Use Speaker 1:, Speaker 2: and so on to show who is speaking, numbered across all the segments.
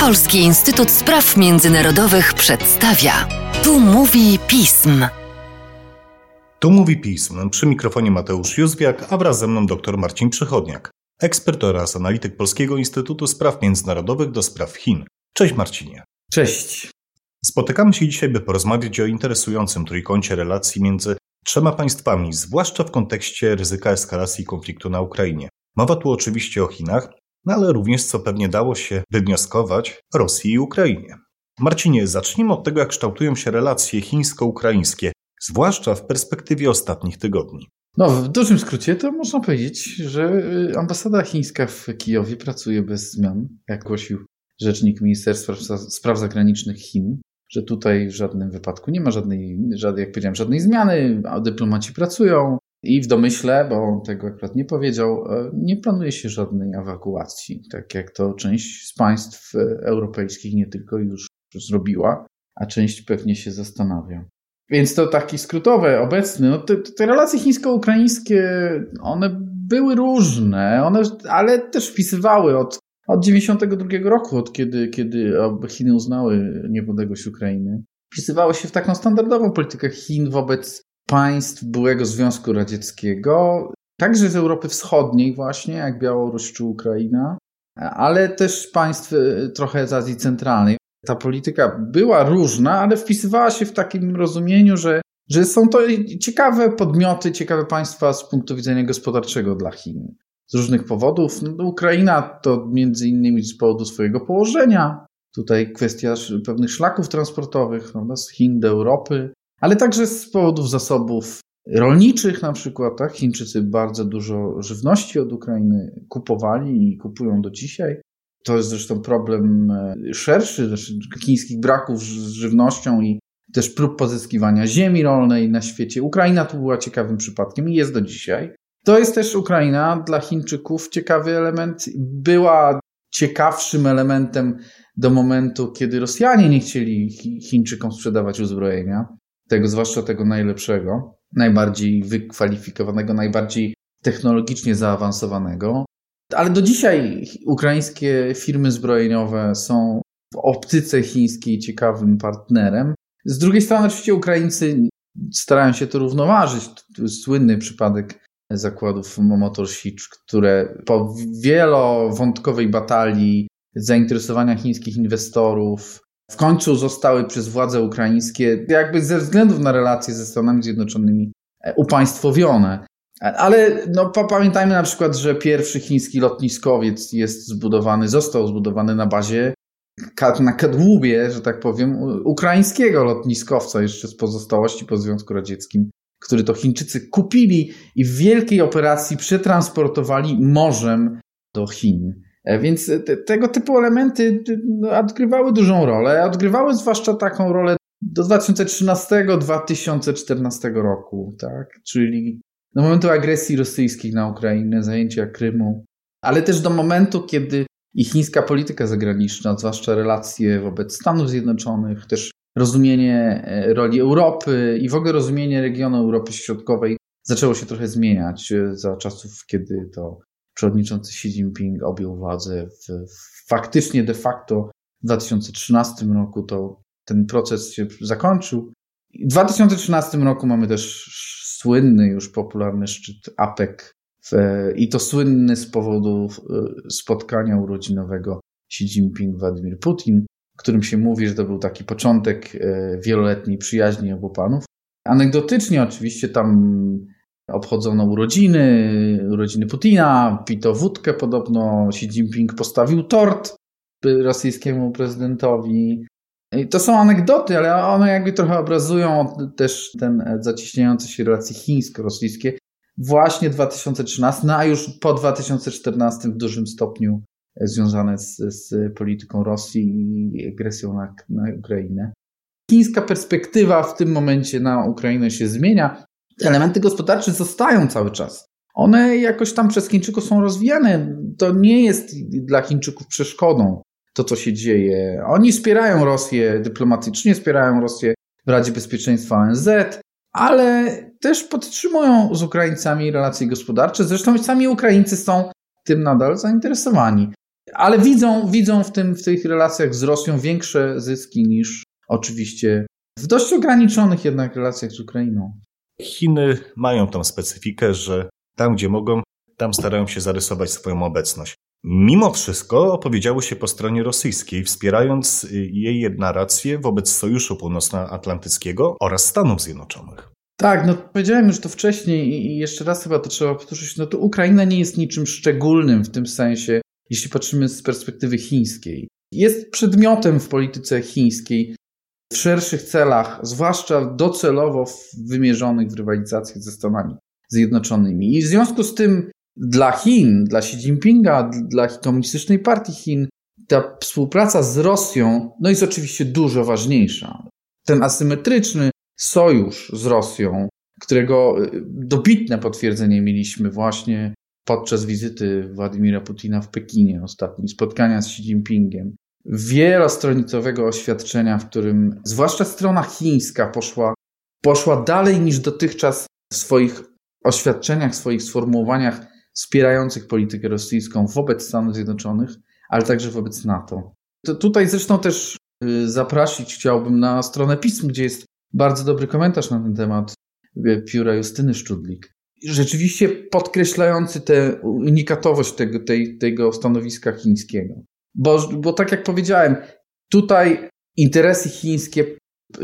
Speaker 1: Polski Instytut Spraw Międzynarodowych przedstawia. Tu mówi pism.
Speaker 2: Tu mówi pism. Przy mikrofonie Mateusz Józwiak, a wraz ze mną dr Marcin Przychodniak, ekspert oraz analityk Polskiego Instytutu Spraw Międzynarodowych do spraw Chin. Cześć Marcinie.
Speaker 3: Cześć.
Speaker 2: Spotykamy się dzisiaj, by porozmawiać o interesującym trójkącie relacji między trzema państwami, zwłaszcza w kontekście ryzyka eskalacji konfliktu na Ukrainie. Mowa tu oczywiście o Chinach, no ale również, co pewnie dało się wywnioskować, Rosji i Ukrainie. Marcinie, zacznijmy od tego, jak kształtują się relacje chińsko-ukraińskie, zwłaszcza w perspektywie ostatnich tygodni.
Speaker 3: No, w dużym skrócie to można powiedzieć, że y, ambasada chińska w Kijowie pracuje bez zmian, jak głosił rzecznik Ministerstwa Spraw Zagranicznych Chin, że tutaj w żadnym wypadku nie ma żadnej, żadnej jak powiedziałem, żadnej zmiany, a dyplomaci pracują, i w domyśle, bo on tego akurat nie powiedział, e, nie planuje się żadnej ewakuacji, tak jak to część z państw e, europejskich nie tylko już zrobiła, a część pewnie się zastanawia. Więc to taki skrótowe, obecny. No te, te relacje chińsko-ukraińskie, one były różne, one, ale też wpisywały od, od 92 roku, od kiedy, kiedy Chiny uznały niepodległość Ukrainy. Wpisywały się w taką standardową politykę Chin wobec państw byłego Związku Radzieckiego, także z Europy Wschodniej właśnie, jak Białoruś czy Ukraina, ale też państw e, trochę z Azji Centralnej. Ta polityka była różna, ale wpisywała się w takim rozumieniu, że, że są to ciekawe podmioty, ciekawe państwa z punktu widzenia gospodarczego dla Chin. Z różnych powodów. No, Ukraina to między innymi z powodu swojego położenia. Tutaj kwestia pewnych szlaków transportowych z Chin do Europy ale także z powodów zasobów rolniczych na przykład. Tak? Chińczycy bardzo dużo żywności od Ukrainy kupowali i kupują do dzisiaj. To jest zresztą problem e, szerszy, znaczy chińskich braków z żywnością i też prób pozyskiwania ziemi rolnej na świecie. Ukraina tu była ciekawym przypadkiem i jest do dzisiaj. To jest też Ukraina dla Chińczyków ciekawy element. Była ciekawszym elementem do momentu, kiedy Rosjanie nie chcieli Chińczykom sprzedawać uzbrojenia tego, zwłaszcza tego najlepszego, najbardziej wykwalifikowanego, najbardziej technologicznie zaawansowanego. Ale do dzisiaj ukraińskie firmy zbrojeniowe są w optyce chińskiej ciekawym partnerem. Z drugiej strony, oczywiście, Ukraińcy starają się to równoważyć. Słynny przypadek zakładów Motor Sich, które po wielowątkowej batalii zainteresowania chińskich inwestorów, w końcu zostały przez władze ukraińskie, jakby ze względów na relacje ze Stanami Zjednoczonymi, e, upaństwowione. Ale no, pamiętajmy na przykład, że pierwszy chiński lotniskowiec jest zbudowany, został zbudowany na bazie na kadłubie, że tak powiem, ukraińskiego lotniskowca jeszcze z pozostałości po Związku Radzieckim, który to Chińczycy kupili i w wielkiej operacji przetransportowali morzem do Chin. E, więc te, tego typu elementy no, odgrywały dużą rolę. Odgrywały zwłaszcza taką rolę do 2013-2014 roku, tak? czyli do momentu agresji rosyjskiej na Ukrainę, zajęcia Krymu, ale też do momentu, kiedy i chińska polityka zagraniczna, zwłaszcza relacje wobec Stanów Zjednoczonych, też rozumienie e, roli Europy i w ogóle rozumienie regionu Europy Środkowej zaczęło się trochę zmieniać e, za czasów, kiedy to przewodniczący Xi Jinping objął władzę w, faktycznie de facto w 2013 roku to ten proces się zakończył. W 2013 roku mamy też słynny, już popularny szczyt APEC w, i to słynny z powodu e, spotkania urodzinowego Xi Jinping-Władimir Putin, którym się mówi, że to był taki początek e, wieloletniej przyjaźni obu panów. Anegdotycznie oczywiście tam obchodzono urodziny, urodziny Putina, pito wódkę podobno, Xi Jinping postawił tort rosyjskiemu prezydentowi. I to są anegdoty, ale one jakby trochę obrazują też ten zacieśniający się relacje chińsko-rosyjskie. Właśnie 2013, no a już po 2014 w dużym stopniu związane z, z polityką Rosji i agresją na, na Ukrainę. Chińska perspektywa w tym momencie na Ukrainę się zmienia elementy gospodarcze zostają cały czas. One jakoś tam przez Chińczyków są rozwijane. To nie jest dla Chińczyków przeszkodą to, co się dzieje. Oni wspierają Rosję dyplomatycznie, wspierają Rosję w Radzie Bezpieczeństwa ONZ, ale też podtrzymują z Ukraińcami relacje gospodarcze. Zresztą sami Ukraińcy są tym nadal zainteresowani. ale widzą, widzą w, tym, w tych relacjach z Rosją większe zyski niż oczywiście w dość ograniczonych jednak relacjach z Ukrainą.
Speaker 2: Chiny mają tą specyfikę, że tam, gdzie mogą, tam starają się zarysować swoją obecność. Mimo wszystko opowiedziały się po stronie rosyjskiej, wspierając jej narrację wobec Sojuszu Północnoatlantyckiego oraz Stanów Zjednoczonych.
Speaker 3: Tak, no powiedziałem już to wcześniej i jeszcze raz chyba to trzeba powtórzyć. No to Ukraina nie jest niczym szczególnym w tym sensie, jeśli patrzymy z perspektywy chińskiej. Jest przedmiotem w polityce chińskiej w szerszych celach, zwłaszcza docelowo wymierzonych w rywalizację ze Stanami Zjednoczonymi. I w związku z tym dla Chin, dla Xi Jinpinga, dla Komunistycznej Partii Chin, ta współpraca z Rosją no jest oczywiście dużo ważniejsza. Ten asymetryczny sojusz z Rosją, którego y, dobitne potwierdzenie mieliśmy właśnie podczas wizyty Władimira Putina w Pekinie, ostatnim spotkania z Xi Jinpingiem. Wielostronicowego oświadczenia, w którym zwłaszcza strona chińska poszła, poszła dalej niż dotychczas w swoich oświadczeniach, swoich sformułowaniach wspierających politykę rosyjską wobec Stanów Zjednoczonych, ale także wobec NATO. To tutaj zresztą też y, zaprosić chciałbym na stronę pism, gdzie jest bardzo dobry komentarz na ten temat pióra Justyny Szczudlik. Rzeczywiście podkreślający tę unikatowość tego, tej, tego stanowiska chińskiego. Bo, bo tak jak powiedziałem, tutaj interesy chińskie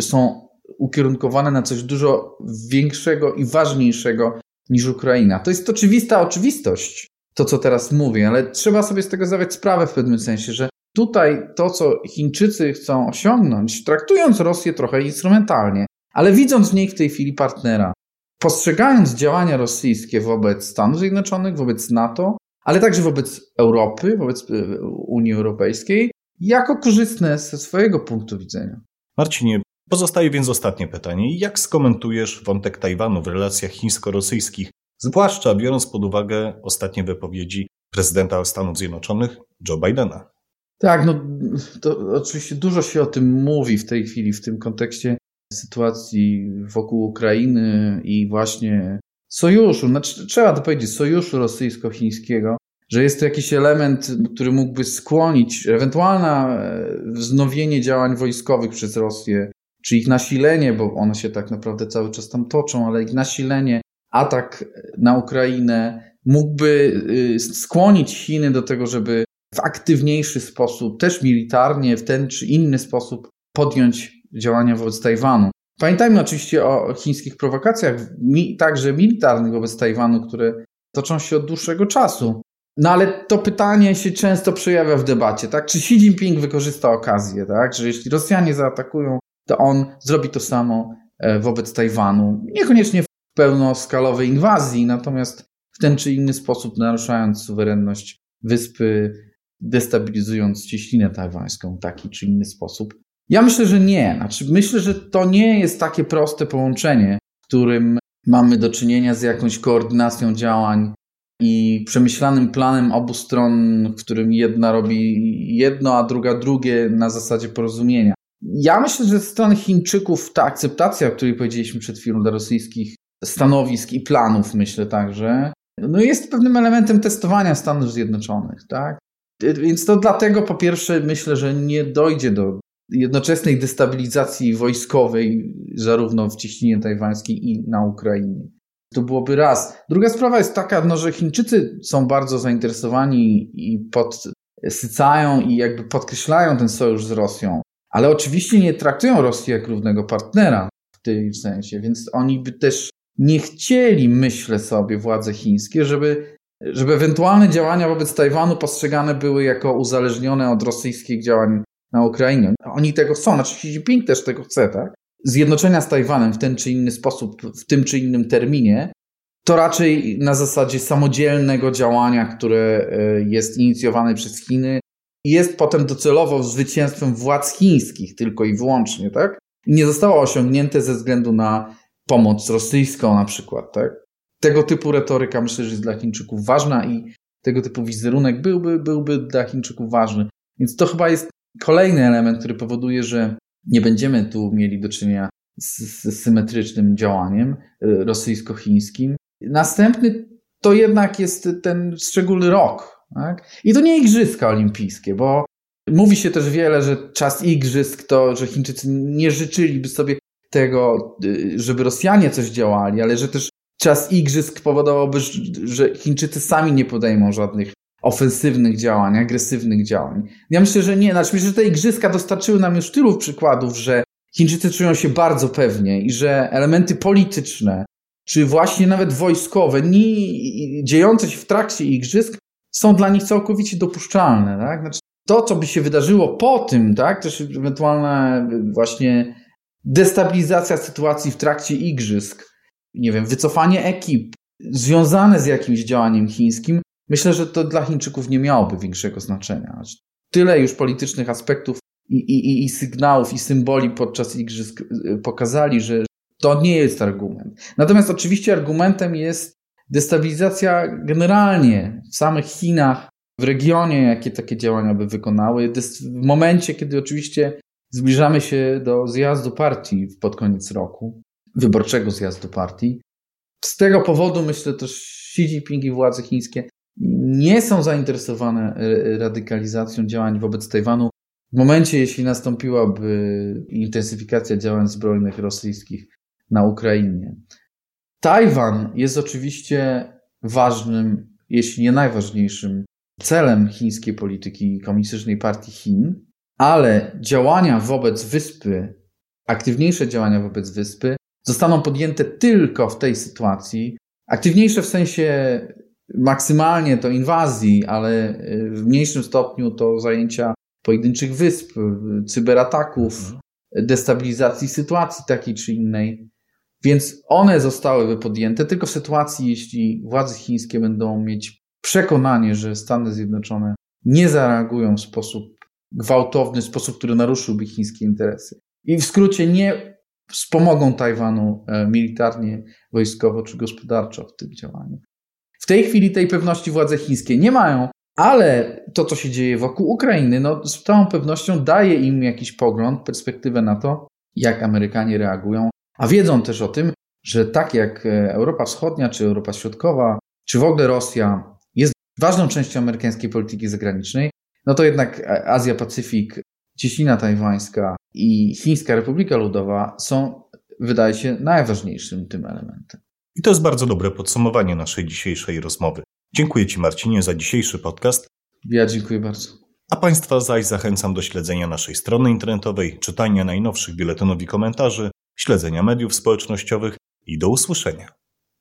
Speaker 3: są ukierunkowane na coś dużo większego i ważniejszego niż Ukraina. To jest oczywista oczywistość, to co teraz mówię, ale trzeba sobie z tego zdawać sprawę w pewnym sensie, że tutaj to, co Chińczycy chcą osiągnąć, traktując Rosję trochę instrumentalnie, ale widząc w niej w tej chwili partnera, postrzegając działania rosyjskie wobec Stanów Zjednoczonych, wobec NATO, ale także wobec Europy, wobec e, Unii Europejskiej, jako korzystne ze swojego punktu widzenia.
Speaker 2: Marcinie, pozostaje więc ostatnie pytanie. Jak skomentujesz wątek Tajwanu w relacjach chińsko-rosyjskich, zwłaszcza biorąc pod uwagę ostatnie wypowiedzi prezydenta Stanów Zjednoczonych Joe Bidena?
Speaker 3: Tak, no to oczywiście dużo się o tym mówi w tej chwili w tym kontekście sytuacji wokół Ukrainy i właśnie sojuszu, znaczy, trzeba to powiedzieć, sojuszu rosyjsko-chińskiego, że jest to jakiś element, który mógłby skłonić ewentualne wznowienie działań wojskowych przez Rosję, czy ich nasilenie, bo one się tak naprawdę cały czas tam toczą, ale ich nasilenie, atak na Ukrainę mógłby y, skłonić Chiny do tego, żeby w aktywniejszy sposób, też militarnie, w ten czy inny sposób podjąć działania wobec Tajwanu. Pamiętajmy oczywiście o chińskich prowokacjach, także militarnych wobec Tajwanu, które toczą się od dłuższego czasu. No ale to pytanie się często przejawia w debacie, tak? Czy Xi Jinping wykorzysta okazję, tak? Że jeśli Rosjanie zaatakują, to on zrobi to samo e, wobec Tajwanu. Niekoniecznie w pełnoskalowej inwazji, natomiast w ten czy inny sposób naruszając suwerenność wyspy, destabilizując cieśninę tajwańską w taki czy inny sposób. Ja myślę, że nie. Znaczy, myślę, że to nie jest takie proste połączenie, w którym mamy do czynienia z jakąś koordynacją działań i przemyślanym planem obu stron, w którym jedna robi jedno, a druga drugie na zasadzie porozumienia. Ja myślę, że ze strony Chińczyków ta akceptacja, o której powiedzieliśmy przed chwilą, dla rosyjskich stanowisk i planów, myślę także, no jest pewnym elementem testowania Stanów Zjednoczonych, tak? Więc to dlatego po pierwsze myślę, że nie dojdzie do jednoczesnej destabilizacji wojskowej, zarówno w cieśninie tajwańskiej i na Ukrainie. To byłoby raz. Druga sprawa jest taka, no, że Chińczycy są bardzo zainteresowani i podsycają i jakby podkreślają ten sojusz z Rosją, ale oczywiście nie traktują Rosji jak równego partnera w tym sensie, więc oni by też nie chcieli, myślę sobie, władze chińskie, żeby, żeby ewentualne działania wobec Tajwanu postrzegane były jako uzależnione od rosyjskich działań na Ukrainie. Oni tego chcą, znaczy Xi Jinping też tego chce, tak? Zjednoczenia z Tajwanem w ten czy inny sposób, w tym czy innym terminie, to raczej na zasadzie samodzielnego działania, które e, jest inicjowane przez Chiny i jest potem docelowo zwycięstwem władz chińskich tylko i wyłącznie, tak? I nie zostało osiągnięte ze względu na pomoc rosyjską na przykład, tak? Tego typu retoryka myślę, że jest dla Chińczyków ważna i tego typu wizerunek byłby, byłby dla Chińczyków ważny. Więc to chyba jest Kolejny element, który powoduje, że nie będziemy tu mieli do czynienia z, z symetrycznym działaniem y, rosyjsko-chińskim. Następny to jednak jest ten szczególny rok, Tak? I to nie igrzyska olimpijskie, bo mówi się też wiele, że czas igrzysk to, że Chińczycy nie życzyliby sobie tego, y, żeby Rosjanie coś działali, ale że też czas igrzysk powodowałby, że Chińczycy sami nie podejmą żadnych ofensywnych działań, agresywnych działań. Ja myślę, że nie. Znaczy, myślę, że te igrzyska dostarczyły nam już tylu przykładów, że Chińczycy czują się bardzo pewnie i że elementy polityczne, czy właśnie nawet wojskowe, nie, dziejące się w trakcie igrzysk, są dla nich całkowicie dopuszczalne. Tak? Znaczy, to, co by się wydarzyło po tym, tak? też ewentualna właśnie destabilizacja sytuacji w trakcie igrzysk, nie wiem, wycofanie ekip związane z jakimś działaniem chińskim, myślę, że to dla Chińczyków nie miałoby większego znaczenia. Tyle już politycznych aspektów i, i, i sygnałów i symboli podczas igrzysk y, pokazali, że to nie jest argument. Natomiast oczywiście argumentem jest destabilizacja generalnie w samych Chinach, w regionie, jakie takie działania by wykonały. W momencie, kiedy oczywiście zbliżamy się do zjazdu partii pod koniec roku, wyborczego zjazdu partii. Z tego powodu myślę też Xi Jinping i władze chińskie nie są zainteresowane e, radykalizacją działań wobec Tajwanu w momencie, jeśli nastąpiłaby intensyfikacja działań zbrojnych rosyjskich na Ukrainie. Tajwan jest oczywiście ważnym, jeśli nie najważniejszym celem chińskiej polityki Komunistycznej Partii Chin, ale działania wobec wyspy, aktywniejsze działania wobec wyspy zostaną podjęte tylko w tej sytuacji. Aktywniejsze w sensie maksymalnie to inwazji, ale w mniejszym stopniu to zajęcia pojedynczych wysp, cyberataków, mhm. destabilizacji sytuacji takiej czy innej. Więc one zostałyby podjęte tylko w sytuacji, jeśli władze chińskie będą mieć przekonanie, że Stany Zjednoczone nie zareagują w sposób gwałtowny, w sposób, który naruszyłby chińskie interesy. I w skrócie nie wspomogą Tajwanu e, militarnie, wojskowo czy gospodarczo w tym działaniu. W tej chwili tej pewności władze chińskie nie mają, ale to, co się dzieje wokół Ukrainy, no, z całą pewnością daje im jakiś pogląd, perspektywę na to, jak Amerykanie reagują, a wiedzą też o tym, że tak jak e, Europa Wschodnia, czy Europa Środkowa, czy w ogóle Rosja jest ważną częścią amerykańskiej polityki zagranicznej, no to jednak Azja-Pacyfik, Cieśnina Tajwańska i Chińska Republika Ludowa są, wydaje się, najważniejszym tym elementem.
Speaker 2: I to jest bardzo dobre podsumowanie naszej dzisiejszej rozmowy. Dziękuję Ci, Marcinie, za dzisiejszy podcast.
Speaker 3: Ja dziękuję bardzo.
Speaker 2: A Państwa zaś zachęcam do śledzenia naszej strony internetowej, czytania najnowszych biuletynów i komentarzy, śledzenia mediów społecznościowych i do usłyszenia.